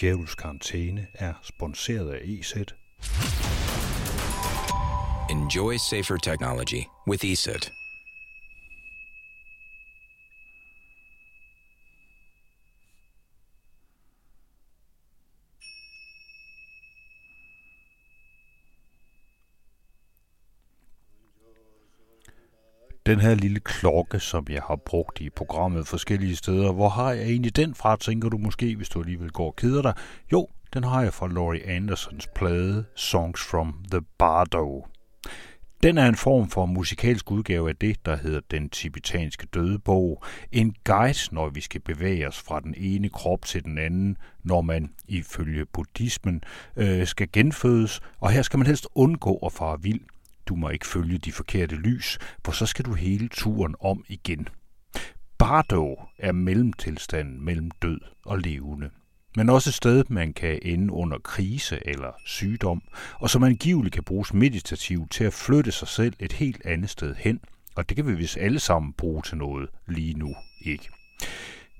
Djævels Karantæne er sponsoreret af ESET. Enjoy safer technology with ESET. Den her lille klokke, som jeg har brugt i programmet forskellige steder, hvor har jeg egentlig den fra, tænker du måske, hvis du alligevel går og keder dig? Jo, den har jeg fra Laurie Andersons plade Songs from the Bardo. Den er en form for musikalsk udgave af det, der hedder Den tibetanske dødebog. En guide, når vi skal bevæge os fra den ene krop til den anden, når man ifølge buddhismen øh, skal genfødes. Og her skal man helst undgå at fare vild. Du må ikke følge de forkerte lys, for så skal du hele turen om igen. Bardo er mellemtilstanden mellem død og levende men også et sted, man kan ende under krise eller sygdom, og som angiveligt kan bruges meditativt til at flytte sig selv et helt andet sted hen, og det kan vi vist alle sammen bruge til noget lige nu, ikke?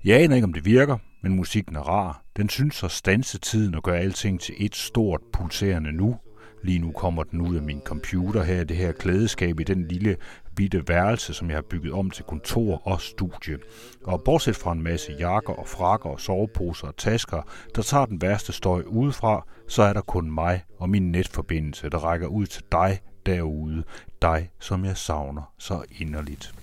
Jeg aner ikke, om det virker, men musikken er rar. Den synes at stanse tiden og gøre alting til et stort pulserende nu, Lige nu kommer den ud af min computer her, det her klædeskab i den lille bitte værelse, som jeg har bygget om til kontor og studie. Og bortset fra en masse jakker og frakker og soveposer og tasker, der tager den værste støj udefra, så er der kun mig og min netforbindelse, der rækker ud til dig derude. Dig, som jeg savner så inderligt.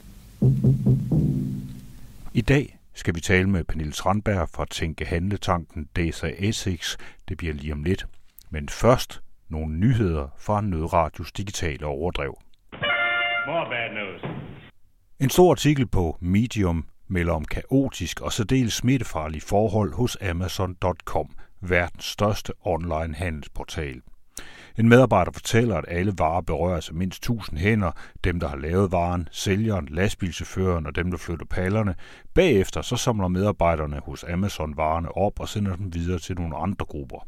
I dag skal vi tale med Pernille Strandberg fra Tænke Handletanken DSA Essex. Det bliver lige om lidt. Men først nogle nyheder fra Nødradios digitale overdrev. More bad news. En stor artikel på Medium melder om kaotisk og særdeles smittefarlige forhold hos Amazon.com, verdens største online handelsportal. En medarbejder fortæller, at alle varer berøres af mindst 1000 hænder, dem der har lavet varen, sælgeren, lastbilchaufføren og dem der flytter pallerne. Bagefter så samler medarbejderne hos Amazon varerne op og sender dem videre til nogle andre grupper.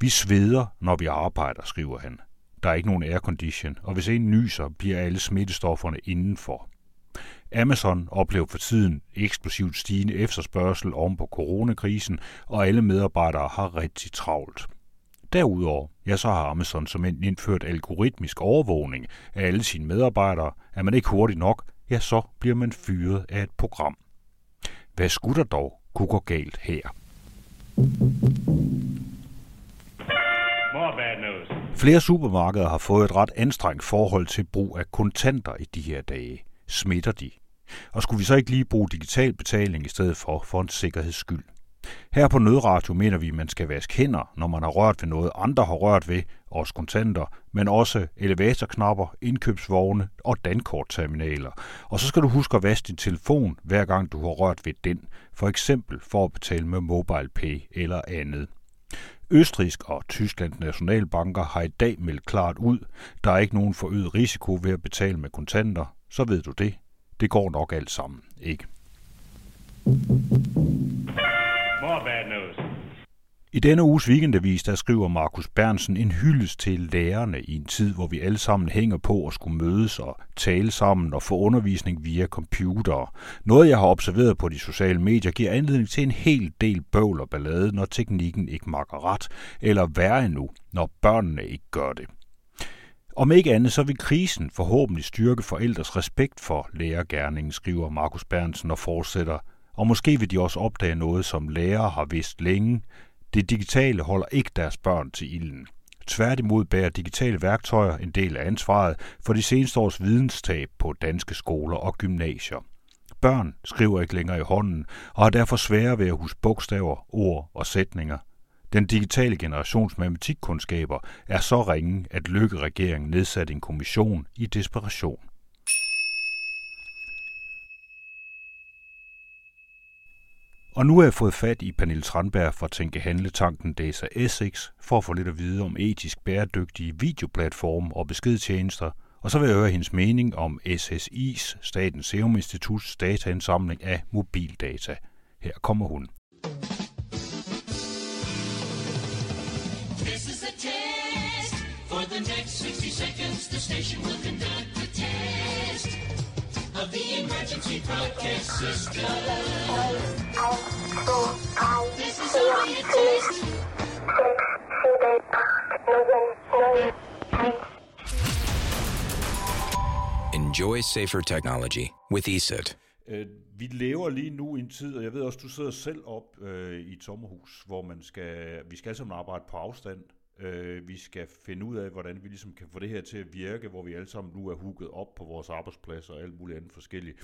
Vi sveder, når vi arbejder, skriver han. Der er ikke nogen aircondition, og hvis en nyser, bliver alle smittestofferne indenfor. Amazon oplever for tiden eksplosivt stigende efterspørgsel om på coronakrisen, og alle medarbejdere har rigtig travlt. Derudover, ja, så har Amazon som indført algoritmisk overvågning af alle sine medarbejdere. Er man ikke hurtig nok, ja, så bliver man fyret af et program. Hvad skulle der dog kunne gå galt her? Flere supermarkeder har fået et ret anstrengt forhold til brug af kontanter i de her dage. Smitter de? Og skulle vi så ikke lige bruge digital betaling i stedet for, for en sikkerheds skyld? Her på Nødradio mener vi, at man skal vaske hænder, når man har rørt ved noget, andre har rørt ved, også kontanter, men også elevatorknapper, indkøbsvogne og dankortterminaler. Og så skal du huske at vaske din telefon, hver gang du har rørt ved den, for eksempel for at betale med MobilePay eller andet. Østrisk og Tysklands nationalbanker har i dag meldt klart ud, der er ikke nogen forøget risiko ved at betale med kontanter, så ved du det. Det går nok alt sammen, ikke? I denne uges weekendavis, der skriver Markus Bernsen en hyldest til lærerne i en tid, hvor vi alle sammen hænger på at skulle mødes og tale sammen og få undervisning via computer. Noget, jeg har observeret på de sociale medier, giver anledning til en hel del bøvl og ballade, når teknikken ikke makker ret, eller værre endnu, når børnene ikke gør det. Om ikke andet, så vil krisen forhåbentlig styrke forældres respekt for lærergærningen, skriver Markus Bernsen og fortsætter. Og måske vil de også opdage noget, som lærere har vidst længe, det digitale holder ikke deres børn til ilden. Tværtimod bærer digitale værktøjer en del af ansvaret for de seneste års videnstab på danske skoler og gymnasier. Børn skriver ikke længere i hånden og har derfor svære ved at huske bogstaver, ord og sætninger. Den digitale generations matematikkundskaber er så ringe, at Lykke-regeringen nedsatte en kommission i desperation. Og nu har jeg fået fat i Pernille Tranberg fra Tænke Handletanken Data Essex for at få lidt at vide om etisk bæredygtige videoplatforme og beskedtjenester, og så vil jeg høre hendes mening om SSI's, Statens Serum Instituts dataindsamling af mobildata. Her kommer hun. This is a test. For the next 60 seconds, the station will conduct of the emergency broadcast system. This is a Enjoy safer technology with ESET. Øh, vi lever lige nu i en tid, og jeg ved også, du sidder selv op øh, i et sommerhus, hvor man skal, vi skal sammen arbejde på afstand. Øh, vi skal finde ud af, hvordan vi ligesom kan få det her til at virke, hvor vi alle sammen nu er hugget op på vores arbejdspladser og alt muligt andet forskelligt.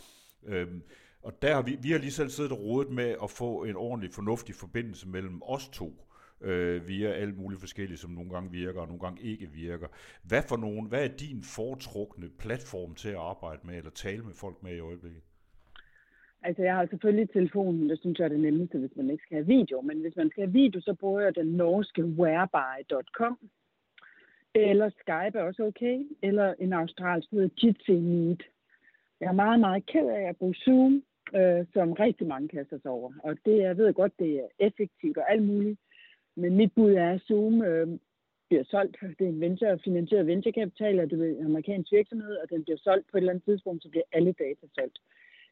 Øhm, og der har vi, vi har lige selv siddet og rodet med at få en ordentlig, fornuftig forbindelse mellem os to øh, via alt muligt forskelligt, som nogle gange virker og nogle gange ikke virker. Hvad for nogen, hvad er din foretrukne platform til at arbejde med eller tale med folk med i øjeblikket? Altså, jeg har selvfølgelig telefonen, det synes jeg er det nemmeste, hvis man ikke skal have video. Men hvis man skal have video, så bruger jeg den norske whereby.com. Eller Skype er også okay. Eller en australsk, der hedder Jitsi Meet. Jeg er meget, meget ked af at bruge Zoom, øh, som rigtig mange kaster sig over. Og det, jeg ved godt, det er effektivt og alt muligt. Men mit bud er, at Zoom øh, bliver solgt. Det er en venture, finansieret venturekapital, og det er en amerikansk virksomhed, og den bliver solgt på et eller andet tidspunkt, så bliver alle data solgt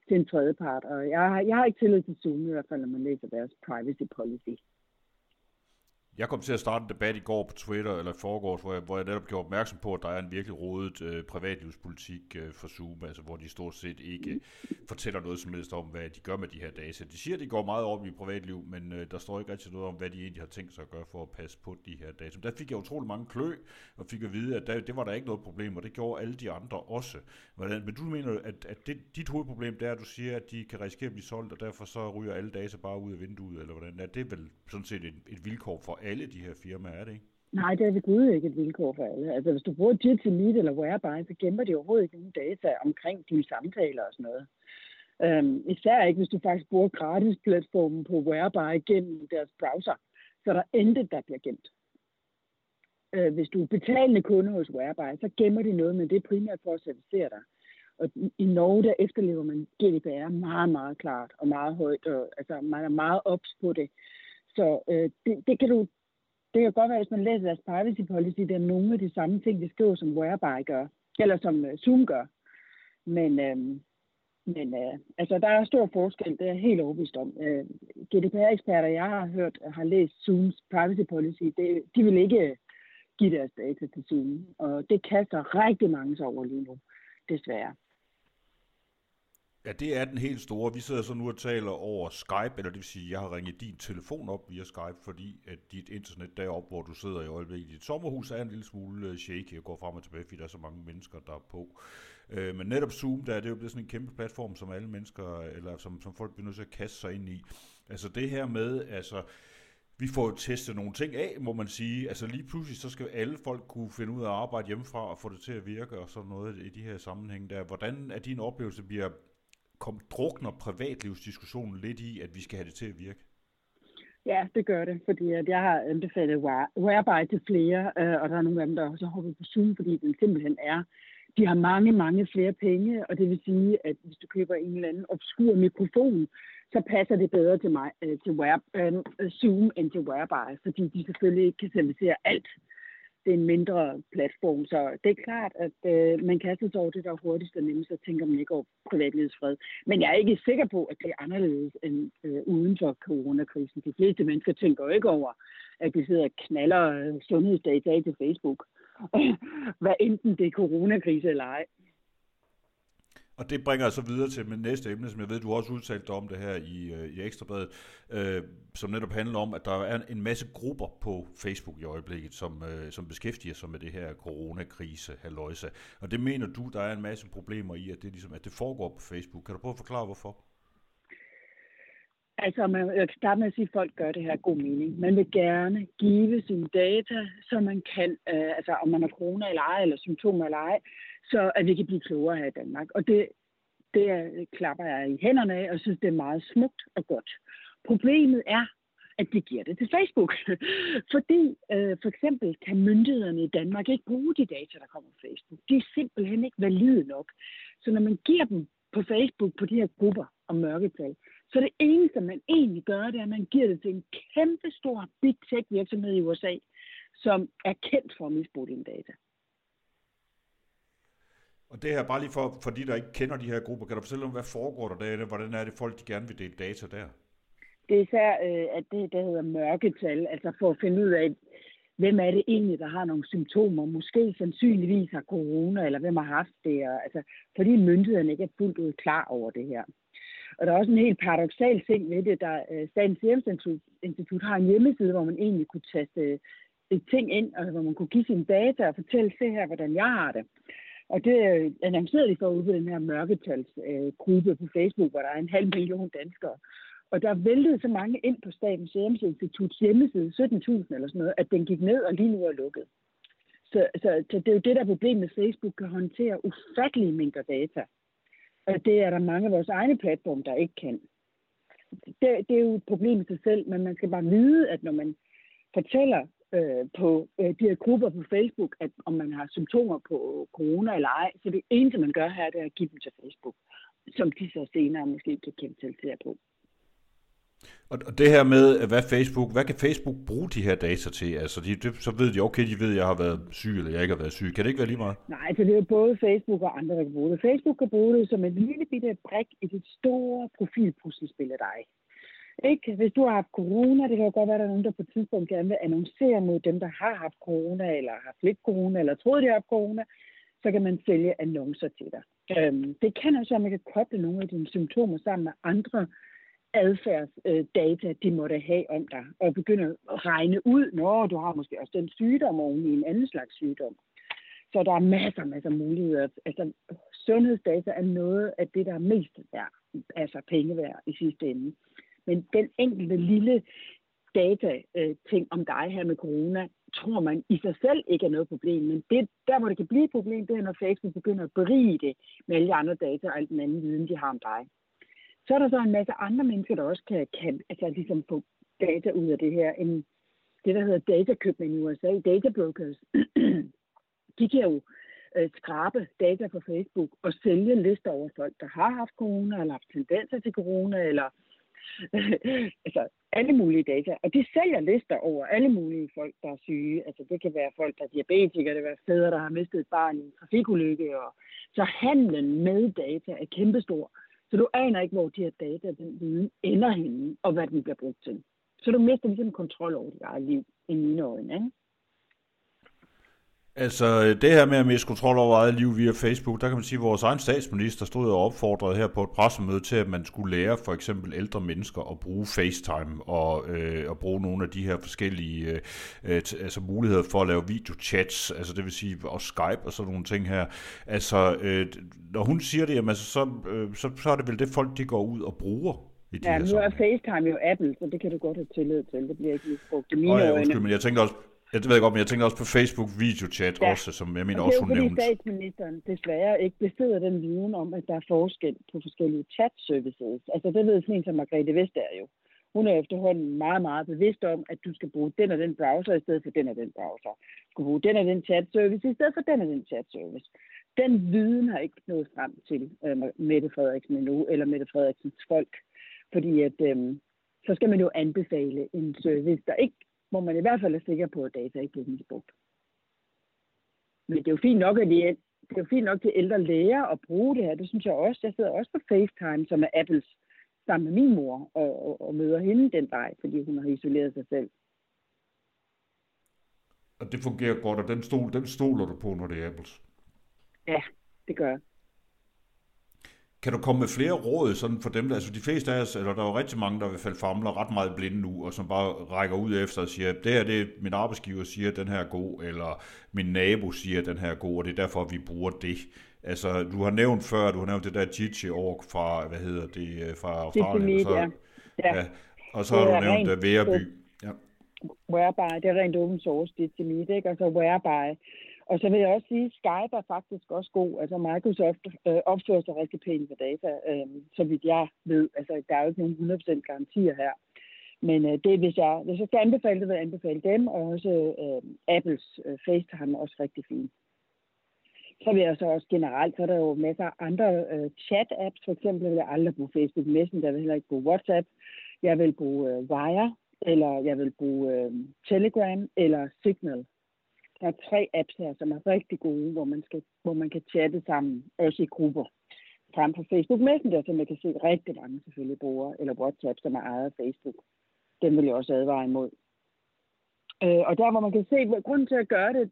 til en tredje part. Og jeg, har, jeg har ikke tillid til Zoom, i hvert fald når man læser deres privacy policy. Jeg kom til at starte en debat i går på Twitter, eller forgårs, hvor jeg, hvor jeg netop gjorde opmærksom på, at der er en virkelig rodet øh, privatlivspolitik øh, for Zoom, altså hvor de stort set ikke fortæller noget som helst om, hvad de gør med de her data. De siger, at de går meget op i privatliv, men øh, der står ikke rigtig noget om, hvad de egentlig har tænkt sig at gøre for at passe på de her data. Men der fik jeg utrolig mange klø, og fik at vide, at der, det var der ikke noget problem, og det gjorde alle de andre også. Hvordan, men du mener, at, at det, dit hovedproblem det er, at du siger, at de kan risikere at blive solgt, og derfor så ryger alle data bare ud af vinduet, eller hvordan? Er det vel sådan set et, et vilkår for alle de her firmaer, er det ikke? Nej, det er ved Gud ikke et vilkår for alle. Altså, hvis du bruger Jitsi Meet eller Whereby, så gemmer de overhovedet ikke nogen data omkring dine samtaler og sådan noget. Øhm, især ikke, hvis du faktisk bruger gratis platformen på Whereby gennem deres browser. Så er der intet, der bliver gemt. Øh, hvis du er betalende kunde hos Whereby, så gemmer de noget, men det er primært for at servicere dig. Og i Norge, der efterlever man GDPR meget, meget klart og meget højt. Og, altså, man er meget ops på det. Så øh, det, det, kan du, det kan godt være, hvis man læser deres privacy policy, der er nogle af de samme ting, de skriver, som Whereby gør, eller som øh, Zoom gør. Men, øh, men øh, altså, der er stor forskel, det er jeg helt overbevist om. Øh, GDPR-eksperter, jeg har hørt, har læst Zooms privacy policy, det, de vil ikke øh, give deres data til Zoom, og det kaster rigtig mange sig over lige nu, desværre. Ja, det er den helt store. Vi sidder så nu og taler over Skype, eller det vil sige, jeg har ringet din telefon op via Skype, fordi at dit internet deroppe, hvor du sidder i øjeblikket i dit sommerhus, er en lille smule øh, shaky og går frem og tilbage, fordi der er så mange mennesker, der er på. Øh, men netop Zoom, der er det jo blevet sådan en kæmpe platform, som alle mennesker, eller som, som folk bliver nødt til at kaste sig ind i. Altså det her med, altså vi får jo testet nogle ting af, må man sige. Altså lige pludselig, så skal alle folk kunne finde ud af at arbejde hjemmefra og få det til at virke og sådan noget i de her sammenhænge der. Hvordan er din oplevelse, bliver kom, drukner privatlivsdiskussionen lidt i, at vi skal have det til at virke? Ja, det gør det, fordi at jeg har anbefalet Whereby til flere, øh, og der er nogle af dem, der også har hoppet på Zoom, fordi den simpelthen er. De har mange, mange flere penge, og det vil sige, at hvis du køber en eller anden obskur mikrofon, så passer det bedre til mig øh, til Web, øh, Zoom end til Whereby, fordi de selvfølgelig ikke kan servicere alt det er en mindre platform. Så det er klart, at øh, man kaster sig over det, der er hurtigst og nemmest, og tænker man ikke over privatlivets fred. Men jeg er ikke sikker på, at det er anderledes end øh, uden for coronakrisen. De fleste mennesker tænker jo ikke over, at de sidder og knaller øh, sundhedsdata til Facebook. Hvad enten det er coronakrise eller ej. Og det bringer os så videre til mit næste emne, som jeg ved, du har også udtalt dig om det her i, øh, i Ekstrabladet, øh, som netop handler om, at der er en masse grupper på Facebook i øjeblikket, som, øh, som beskæftiger sig med det her coronakrise, halløjsa. Og det mener du, der er en masse problemer i, at det, ligesom, at det foregår på Facebook. Kan du prøve at forklare, hvorfor? Altså, man, jeg kan starte med at sige, at folk gør det her god mening. Man vil gerne give sine data, så man kan, øh, altså om man har corona eller ej, eller symptomer eller ej, så at vi kan blive klogere her i Danmark. Og det, det er, klapper jeg i hænderne af, og synes, det er meget smukt og godt. Problemet er, at de giver det til Facebook. Fordi øh, for eksempel kan myndighederne i Danmark ikke bruge de data, der kommer fra Facebook. De er simpelthen ikke valide nok. Så når man giver dem på Facebook på de her grupper om mørketal, så det eneste, man egentlig gør, det er, at man giver det til en kæmpe stor big tech virksomhed i USA, som er kendt for at misbruge dine data. Og det her, bare lige for, for de, der ikke kender de her grupper, kan du fortælle om, hvad foregår der der? Hvordan er det folk, de gerne vil dele data der? det er især, øh, at det, der hedder mørketal, altså for at finde ud af, hvem er det egentlig, der har nogle symptomer, måske sandsynligvis har corona, eller hvem har haft det, og, altså, fordi myndighederne ikke er fuldt ud klar over det her. Og der er også en helt paradoxal ting ved det, der øh, Statens Serum Institut har en hjemmeside, hvor man egentlig kunne taste øh, et ting ind, og hvor man kunne give sine data og fortælle, se her, hvordan jeg har det. Og det uh, annoncerede de for den her mørketalsgruppe uh, på Facebook, hvor der er en halv million danskere. Og der væltede så mange ind på Statens Serum Instituts hjemmeside, 17.000 eller sådan noget, at den gik ned og lige nu er lukket. Så, så, så det er jo det, der problem problemet med Facebook, kan håndtere ufattelige mængder data. Og det er der mange af vores egne platforme, der ikke kan. Det, det er jo et problem i sig selv, men man skal bare vide, at når man fortæller øh, på øh, de her grupper på Facebook, at om man har symptomer på corona eller ej, så det eneste, man gør her, det er at give dem til Facebook, som de så senere måske kan kapitalisere på. Og det her med, hvad Facebook, hvad kan Facebook bruge de her data til? Altså, de, de, så ved de, okay, de ved, at jeg har været syg, eller jeg ikke har været syg. Kan det ikke være lige meget? Nej, for det er jo både Facebook og andre, der kan bruge det. Facebook kan bruge det som en lille bitte brik i det store profilpuslespil af dig. Ikke? Hvis du har haft corona, det kan jo godt være, at der er nogen, der på et tidspunkt gerne vil annoncere mod dem, der har haft corona, eller har haft lidt corona, eller troede, de har haft corona, så kan man sælge annoncer til dig. Øhm, det kan også være, at man kan koble nogle af dine symptomer sammen med andre adfærdsdata, de måtte have om dig, og begynde at regne ud, når du har måske også den sygdom oven i en anden slags sygdom. Så der er masser, masser af muligheder. Altså, sundhedsdata er noget af det, der er mest værd, altså penge værd i sidste ende. Men den enkelte lille data-ting øh, om dig her med corona, tror man i sig selv ikke er noget problem. Men det, der, hvor det kan blive et problem, det er, når Facebook begynder at berige det med alle de andre data og alt den anden viden, de har om dig. Så er der så en masse andre mennesker, der også kan, kan altså ligesom få data ud af det her. En, det, der hedder datakøbmænd i USA, databrokers, de kan jo øh, skrabe data på Facebook og sælge lister over folk, der har haft corona, eller haft tendenser til corona, eller altså alle mulige data. Og de sælger lister over alle mulige folk, der er syge. Altså det kan være folk, der er diabetikere, det kan være fædre, der har mistet et barn i en trafikulykke. Og... Så handlen med data er kæmpestor. Så du aner ikke, hvor de her data, den viden, ender henne, og hvad den bliver brugt til. Så du mister ligesom kontrol over dit eget liv, i mine øjne. Ikke? Altså, det her med at miste kontrol over eget liv via Facebook, der kan man sige, at vores egen statsminister stod og opfordrede her på et pressemøde til, at man skulle lære for eksempel ældre mennesker at bruge FaceTime og øh, at bruge nogle af de her forskellige øh, øh altså muligheder for at lave videochats, altså det vil sige også Skype og sådan nogle ting her. Altså, øh, når hun siger det, jamen, altså, så, øh, så, så er det vel det folk, de går ud og bruger i de ja, her nu er FaceTime jo Apple, så det kan du godt have tillid til. Det bliver ikke misbrugt. Er mine oh, ja, undskyld, men jeg tænker også, Det ved godt, men jeg tænker også på Facebook videochat ja. også, som jeg mener også, hun nævnte. Det er jo fordi statsministeren desværre ikke besidder den viden om, at der er forskel på forskellige chat-services. Altså det ved sådan en som Margrethe Vestager jo. Hun er efterhånden meget, meget bevidst om, at du skal bruge den og den browser i stedet for den og den browser. Du skal bruge den og den chat-service i stedet for den og den chat-service. Den viden har ikke nået frem til øh, Mette Frederiksen endnu, eller Mette Frederiksens folk. Fordi at, øh, så skal man jo anbefale en service, der ikke hvor man i hvert fald er sikker på, at data ikke bliver misbrugt. Men det er jo fint nok, at de, det er jo fint nok til ældre læger at bruge det her. Det synes jeg også. Jeg sidder også på FaceTime, som er Apples, sammen med min mor, og, og, og møder hende den vej, fordi hun har isoleret sig selv. Og det fungerer godt, og den, stol, den stoler du på, når det er Apples? Ja, det gør jeg. Kan du komme med flere råd sådan for dem, der, altså de fleste af os, eller der er jo rigtig mange, der i hvert fald famler ret meget blinde nu, og som bare rækker ud efter og siger, det her det min arbejdsgiver siger, at den her er god, eller min nabo siger, at den her er god, og det er derfor, vi bruger det. Altså, du har nævnt før, du har nævnt det der Gigi org fra, hvad hedder det, øh, fra Australien. Det er så, ja. ja. Og så har du nævnt rent, Væreby. Ja. Whereby, det er rent open source, det er ikke? Og så Whereby, og så vil jeg også sige, at Skype er faktisk også god. Altså Microsoft øh, opfører sig rigtig pænt med data, øh, så vidt jeg ved. Altså der er jo ikke nogen 100% garantier her. Men øh, det, hvis jeg, hvis jeg skal anbefale det, vil jeg anbefale dem, og også øh, Apples øh, FaceTime er også rigtig fint. Så vil jeg så også generelt, så er der jo masser af andre øh, chat-apps. For eksempel vil jeg aldrig bruge Facebook Messenger, jeg vil heller ikke bruge WhatsApp. Jeg vil bruge øh, Wire, eller jeg vil bruge øh, Telegram, eller Signal. Der er tre apps her, som er rigtig gode, hvor man, skal, hvor man kan chatte sammen, også i grupper. frem for Facebook Messenger, som jeg kan se rigtig mange selvfølgelig bruger, eller WhatsApp, som er ejet af Facebook. Den vil jeg også advare imod. Øh, og der, hvor man kan se, hvor grunden til at gøre det,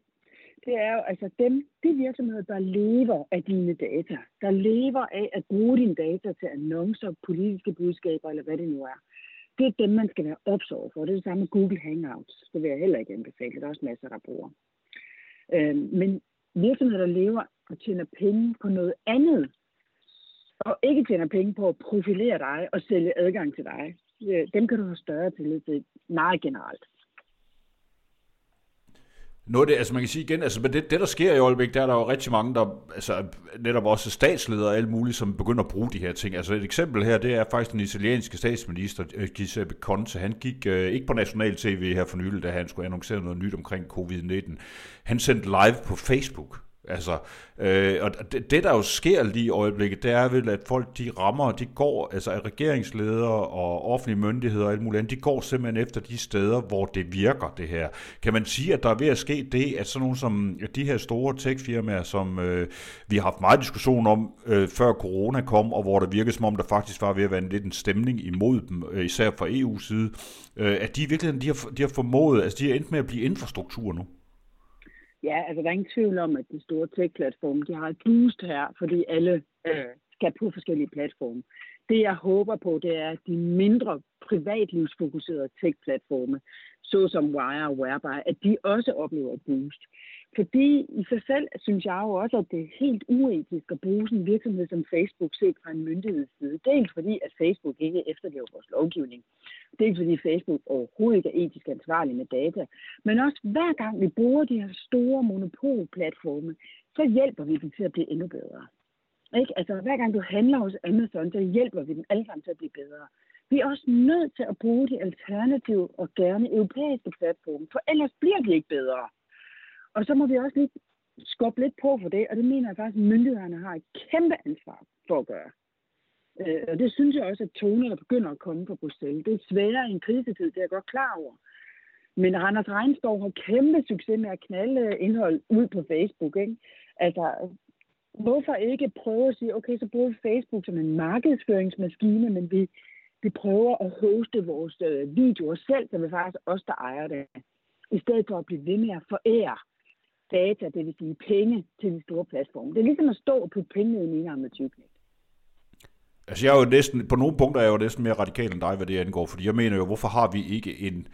det er jo altså dem, de virksomheder, der lever af dine data, der lever af at bruge dine data til annoncer, politiske budskaber, eller hvad det nu er. Det er dem, man skal være opsøget for. Det er det samme med Google Hangouts. Det vil jeg heller ikke anbefale. Der er også masser, der bruger. Øh, men virksomheder, der lever og tjener penge på noget andet, og ikke tjener penge på at profilere dig og sælge adgang til dig, øh, dem kan du have større tillid til meget generelt. Noget det, altså man kan sige igen, altså det, det der sker i Aalbæk, der er der jo rigtig mange, der, altså netop også statsledere og alt muligt, som begynder at bruge de her ting. Altså et eksempel her, det er faktisk den italienske statsminister, øh, Giuseppe Conte. Han gik øh, ikke på national tv her for nylig, da han skulle annoncere noget nyt omkring covid-19. Han sendte live på Facebook Altså, øh, og det, det, der jo sker lige i øjeblikket, det er vel, at folk, de rammer, de går, altså at regeringsledere og offentlige myndigheder og alt muligt andet, de går simpelthen efter de steder, hvor det virker, det her. Kan man sige, at der er ved at ske det, at sådan nogle som de her store techfirmaer, som øh, vi har haft meget diskussion om, øh, før corona kom, og hvor det virkede som om, der faktisk var ved at være en lidt en stemning imod dem, øh, især fra EU's side, øh, at de i virkeligheden, de har, de har formået, altså de er endt med at blive infrastruktur nu. Ja, altså der er ingen tvivl om, at de store tech-platforme, de har et boost her, fordi alle øh, skal på forskellige platforme. Det jeg håber på, det er, at de mindre privatlivsfokuserede tech-platforme, såsom Wire og Whereby, at de også oplever et boost. Fordi i sig selv synes jeg jo også, at det er helt uetisk at bruge sådan en virksomhed som Facebook set fra en myndigheds side. Dels fordi, at Facebook ikke efterlever vores lovgivning. Dels fordi Facebook overhovedet ikke er etisk ansvarlig med data. Men også hver gang vi bruger de her store monopolplatforme, så hjælper vi dem til at blive endnu bedre. Ikke? Altså hver gang du handler hos Amazon, så hjælper vi dem alle sammen til at blive bedre. Vi er også nødt til at bruge de alternative og gerne europæiske platforme, for ellers bliver de ikke bedre. Og så må vi også lige skubbe lidt på for det, og det mener jeg faktisk, at myndighederne har et kæmpe ansvar for at gøre. Øh, og det synes jeg også, at tonerne begynder at komme på Bruxelles. Det er sværere i en krisetid, det er jeg godt klar over. Men Randers Regnskov har kæmpe succes med at knalde indhold ud på Facebook. Ikke? Altså, hvorfor ikke prøve at sige, okay, så bruger vi Facebook som en markedsføringsmaskine, men vi, vi prøver at hoste vores øh, videoer selv, så vi faktisk også der ejer det. I stedet for at blive ved med at forære data, det vil sige penge, til de store platforme. Det er ligesom at stå og putte penge ned i en enarmet. Altså jeg er jo næsten, på nogle punkter er jeg jo næsten mere radikal end dig, hvad det angår, fordi jeg mener jo, hvorfor har vi ikke en,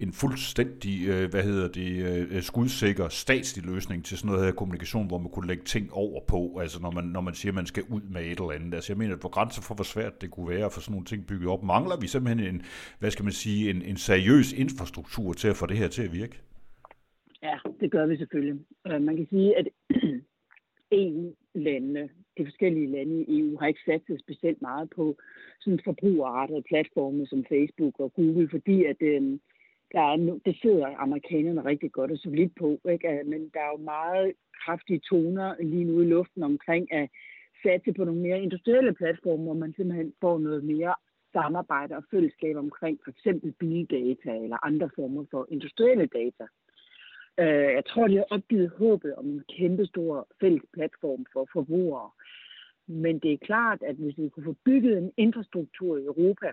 en fuldstændig, øh, hvad hedder det, øh, øh skudsikker statslig løsning til sådan noget her kommunikation, hvor man kunne lægge ting over på, altså når man, når man siger, at man skal ud med et eller andet. Altså jeg mener, at hvor grænser for, hvor svært det kunne være at få sådan nogle ting bygget op, mangler vi simpelthen en, hvad skal man sige, en, en seriøs infrastruktur til at få det her til at virke? Ja, det gør vi selvfølgelig. Øh, man kan sige, at EU-landene, de forskellige lande i EU, har ikke sat sig specielt meget på sådan forbrugerartede platforme som Facebook og Google, fordi at øh, der er, det sidder amerikanerne rigtig godt og så lidt på. Ikke? Øh, men der er jo meget kraftige toner lige nu i luften omkring at satse på nogle mere industrielle platforme, hvor man simpelthen får noget mere samarbejde og fællesskab omkring for eksempel bildata eller andre former for industrielle data. Øh, jeg tror, de har opgivet håbet om en kæmpe stor fælles platform for forbrugere. Men det er klart, at hvis vi kunne få bygget en infrastruktur i Europa,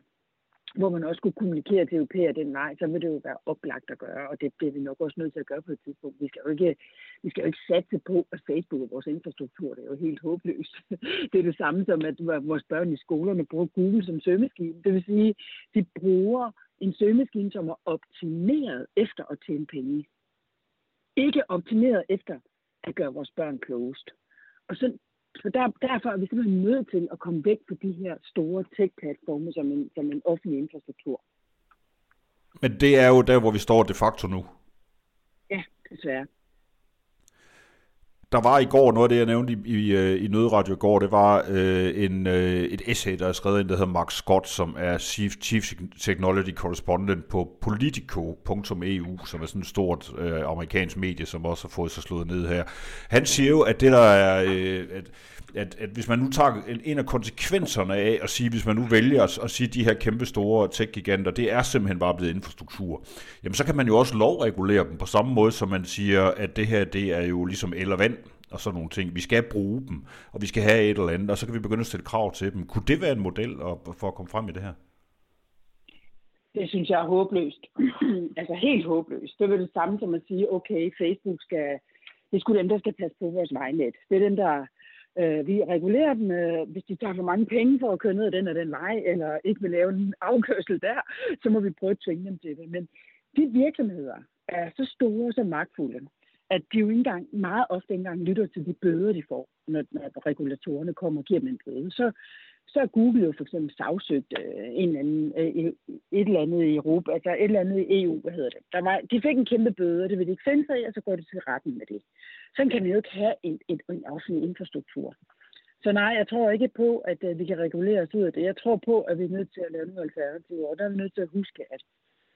hvor man også kunne kommunikere til europæer den vej, så vil det jo være oplagt at gøre, og det bliver vi nok også nødt til at gøre på et tidspunkt. Vi skal jo ikke, vi skal jo ikke satse på, at Facebook er vores infrastruktur. Det er jo helt håbløst. Det er det samme som, at vores børn i skolerne bruger Google som søgemaskine. Det vil sige, de bruger en søgemaskine, som er optimeret efter at tjene penge ikke optimeret efter at gøre vores børn klogest. Og så, så der, derfor er vi simpelthen nødt til at komme væk fra de her store tech-platforme som en, som en offentlig infrastruktur. Men det er jo der, hvor vi står de facto nu. Ja, desværre der var i går noget af det, jeg nævnte i, i, øh, i Nødradio i går, det var øh, en, øh, et essay, der er skrevet ind, der hedder Mark Scott, som er Chief, Chief Technology Correspondent på Politico.eu, som er sådan et stort øh, amerikansk medie, som også har fået sig slået ned her. Han siger jo, at det der er, øh, at at, at hvis man nu tager en, af konsekvenserne af at sige, hvis man nu vælger at, at sige, at de her kæmpe store tech-giganter, det er simpelthen bare blevet infrastruktur, jamen så kan man jo også lovregulere dem på samme måde, som man siger, at det her, det er jo ligesom el og vand. og sådan nogle ting. Vi skal bruge dem, og vi skal have et eller andet, og så kan vi begynde at stille krav til dem. Kunne det være en model for at komme frem i det her? Det synes jeg er håbløst. altså helt håbløst. Det er det samme som at sige, okay, Facebook skal, det er sgu dem, der skal passe på vores vejnet. Det er dem, der, øh, vi regulerer dem, øh, hvis de tager for mange penge for at køre ned ad den og den vej, eller ikke vil lave en afkørsel der, så må vi prøve at tvinge dem til det. Men de virksomheder er så store og så magtfulde, at de jo ikke engang, meget ofte ikke engang lytter til de bøder, de får, når, når regulatorerne kommer og giver dem en bøde. Så, så er Google jo for eksempel sagsøgt øh, en eller anden, øh, et eller andet i Europa, altså et eller andet i EU, hvad hedder det. Der var, de fik en kæmpe bøde, og det vil de ikke finde sig i, og så går de til retten med det. Sådan kan vi jo ikke have en, en, en offentlig infrastruktur. Så nej, jeg tror ikke på, at øh, vi kan regulere os ud af det. Jeg tror på, at vi er nødt til at lave nogle alternativer, og der er vi nødt til at huske, at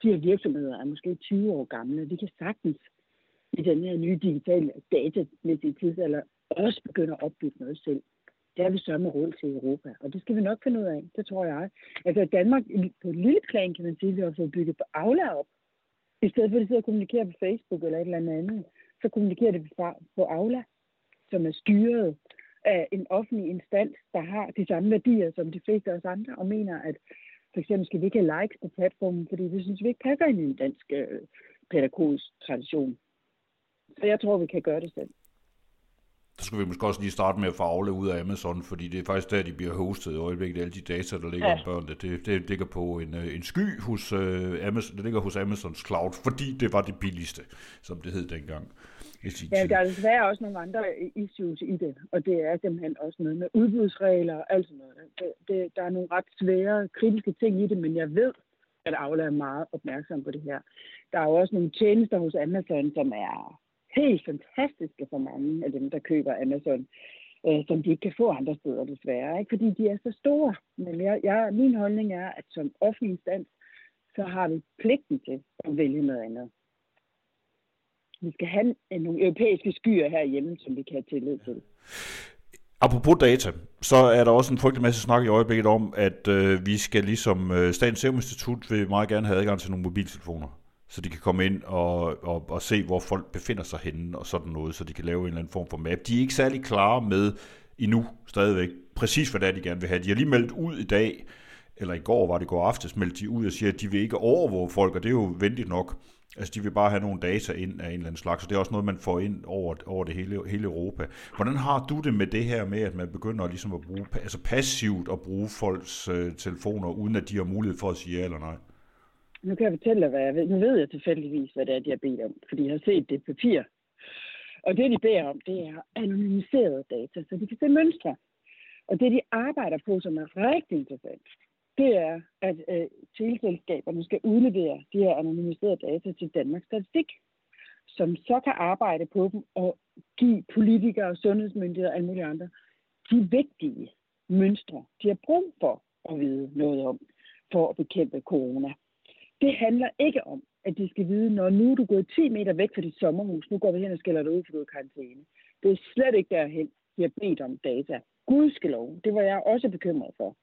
de her virksomheder er måske 20 år gamle. de kan sagtens i den her nye digitale datamæssige tidsalder også begynde at opbygge noget selv. Det har vi sørme råd til Europa, og det skal vi nok finde ud af, det tror jeg. Altså Danmark på et lille plan, kan man sige, vi har fået bygget på Aula op, i stedet for at de sidder og kommunikerer på Facebook eller et eller andet så kommunikerer det på Aula, som er styret af en offentlig instans, der har de samme værdier som de fleste af os andre, og mener, at for eksempel skal vi ikke have likes på platformen, fordi det synes, vi ikke passer ind i en dansk øh, pædagogisk tradition. Så jeg tror, vi kan gøre det selv. Så skal vi måske også lige starte med at få Aula ud af Amazon, fordi det er faktisk der, de bliver hostet i øjeblikket. Alle de data, der ligger ja. om børnene, det, det ligger på en, øh, en sky hos uh, Amazon, det ligger hos Amazons Cloud, fordi det var det billigste, som det hed dengang. Ja, der er desværre også nogle andre issues i det, og det er simpelthen også noget med udbudsregler og alt sådan noget. Det, det, der er nogle ret svære, kritiske ting i det, men jeg ved, at Aula er meget opmærksom på det her. Der er jo også nogle tjenester hos Amazon, som er helt fantastiske for mange af dem, der køber Amazon, øh, som de ikke kan få andre steder desværre, ikke? fordi de er så store. Men jeg, jeg, min holdning er, at som offentlig instans, så har vi pligten til at vælge noget andet vi skal have nogle europæiske skyer herhjemme, som vi kan have tillid til. Apropos data, så er der også en frygtelig masse snak i øjeblikket om, at øh, vi skal ligesom øh, Statens Serum Institut vil meget gerne have adgang til nogle mobiltelefoner, så de kan komme ind og, og, og se, hvor folk befinder sig henne og sådan noget, så de kan lave en eller anden form for map. De er ikke særlig klare med endnu stadigvæk præcis, hvad det er, de gerne vil have. De har lige meldt ud i dag, eller i går var det går aftes, meldte de ud og siger, at de vil ikke overvåge folk, og det er jo venligt nok. Altså, de vil bare have nogle data ind af en eller anden slags, og det er også noget, man får ind over, over det hele, hele Europa. Hvordan har du det med det her med, at man begynder ligesom at bruge, altså passivt at bruge folks øh, telefoner, uden at de har mulighed for at sige ja eller nej? Nu kan jeg fortælle dig, hvad jeg ved. Nu ved jeg tilfældigvis, hvad det er, de har bedt om, fordi jeg har set det papir. Og det, de beder om, det er anonymiserede data, så de kan se mønstre. Og det, de arbejder på, som er rigtig interessant, det er, at øh, teleselskaberne skal udlevere de her anonymiserede data til Danmarks Statistik, som så kan arbejde på dem og give politikere, sundhedsmyndigheder og alle mulige andre de vigtige mønstre, de har brug for at vide noget om for at bekæmpe corona. Det handler ikke om, at de skal vide, når nu er du gået 10 meter væk fra dit sommerhus, nu går vi hen og skælder dig ud, for du er i karantæne. Det er slet ikke derhen, de har bedt om data. Gudskelov, det var jeg også bekymret for.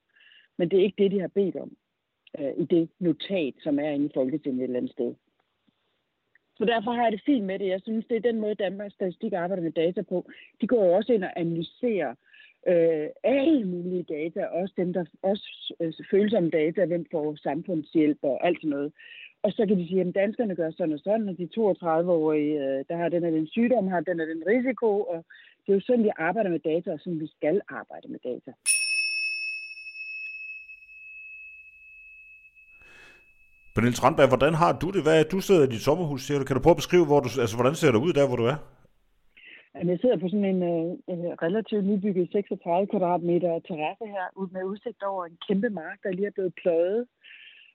Men det er ikke det, de har bedt om øh, i det notat, som er inde i Folketinget et eller andet sted. Så derfor har jeg det fint med det. Jeg synes, det er den måde, Danmarks Statistik arbejder med data på. De går jo også ind og analyserer øh, Øh, alle mulige data, også dem, der også øh, følsomme data, hvem får samfundshjælp og alt sådan noget. Og så kan de sige, at danskerne gør sådan og sådan, og de 32-årige, øh, der har den og den sygdom, har den og den risiko, og det er jo sådan, vi arbejder med data, og sådan vi skal arbejde med data. Pernille Strandberg, hvordan har du det? Hvad er, du sidder i dit sommerhus, siger du? Kan du prøve at beskrive, hvor du, altså, hvordan ser det ud der, hvor du er? Jeg sidder på sådan en, øh, relativt nybygget 36 kvadratmeter terrasse her, ud med udsigt over en kæmpe mark, der lige er blevet pløjet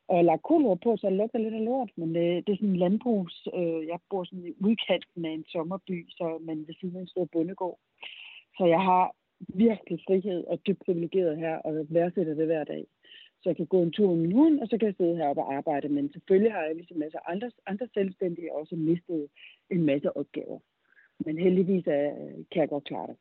og lagt kulor på, så det lugter lidt af lort. Men det, det er sådan en landbrugs... Øh, jeg bor sådan i udkanten af en sommerby, så, men ved siden af en stor bundegård. Så jeg har virkelig frihed og dybt privilegeret her, og værdsætter det hver dag så jeg kan gå en tur med min hund, og så kan jeg sidde heroppe og arbejde. Men selvfølgelig har jeg ligesom masser andre, andre selvstændige også mistet en masse opgaver. Men heldigvis er, kan jeg godt klare det.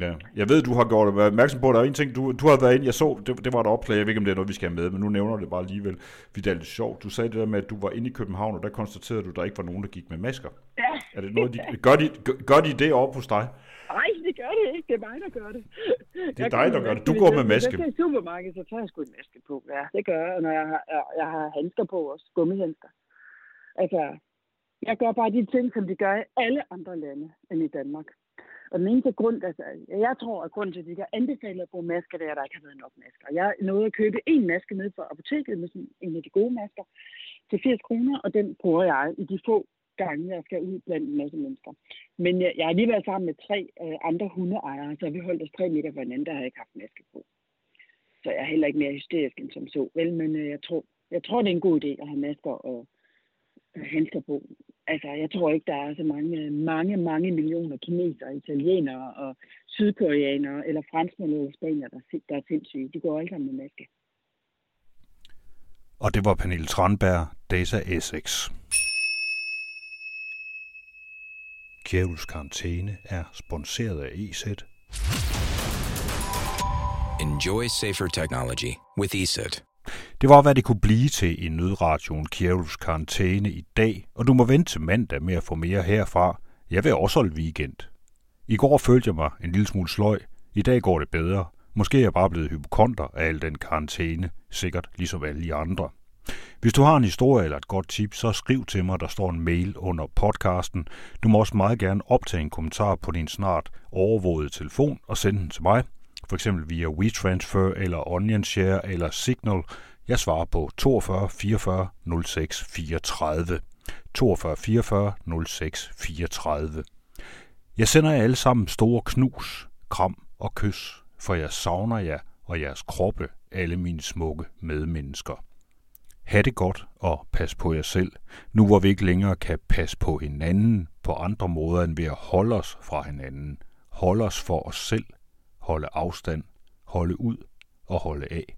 Ja, jeg ved, du har gjort det opmærksom på, at der er en ting, du, du har været inde, jeg så, det, det var et opslag, jeg ved ikke, om det er noget, vi skal have med, men nu nævner det bare alligevel, fordi det er lidt sjovt. Du sagde det der med, at du var inde i København, og der konstaterede du, at der ikke var nogen, der gik med masker. Ja. Er det noget, de, gør, de, gør de det op hos dig? gør det ikke. Det er mig, der gør det. Det er dig, der gør det. Du går med maske. Hvis jeg er i supermarkedet, så tager jeg sgu en maske på. Ja, det gør jeg, når jeg har, jeg har handsker på også. Gummihandsker. Altså, jeg gør bare de ting, som de gør i alle andre lande end i Danmark. Og den eneste grund, altså, jeg tror, at grunden til, at de kan anbefale at bruge masker, det er, at der ikke har været nok masker. Jeg nåede at købe en maske ned fra apoteket med sådan en af de gode masker til 80 kroner, og den bruger jeg i de få gange, jeg skal ud blandt en masse mennesker. Men jeg, jeg har lige været sammen med tre øh, andre hundeejere, så vi holdt os tre meter fra hinanden, der har ikke haft maske på. Så jeg er heller ikke mere hysterisk end som så. Vel, men øh, jeg, tror, jeg tror, det er en god idé at have masker og handsker på. Altså, jeg tror ikke, der er så mange, mange, mange millioner kinesere, italienere og sydkoreanere, eller franskmænd eller spanier, der, der er sindssyge. De går alle sammen med maske. Og det var Pernille Tranberg, Data Essex. Kjærhus Karantæne er sponsoreret af EZ. Enjoy safer technology with ESET. Det var, hvad det kunne blive til i nødradioen Kjærhus Karantæne i dag, og du må vente til mandag med at få mere herfra. Jeg vil også holde weekend. I går følte jeg mig en lille smule sløj. I dag går det bedre. Måske er jeg bare blevet hypokonter af al den karantæne, sikkert ligesom alle de andre. Hvis du har en historie eller et godt tip, så skriv til mig, der står en mail under podcasten. Du må også meget gerne optage en kommentar på din snart overvågede telefon og sende den til mig, for eksempel via WeTransfer eller OnionShare eller Signal. Jeg svarer på 42 44 06 34. 42 44 06 34. Jeg sender jer alle sammen store knus, kram og kys, for jeg savner jer og jeres kroppe, alle mine smukke medmennesker. Ha' det godt og pas på jer selv, nu hvor vi ikke længere kan passe på hinanden på andre måder end ved at holde os fra hinanden. Holde os for os selv, holde afstand, holde ud og holde af.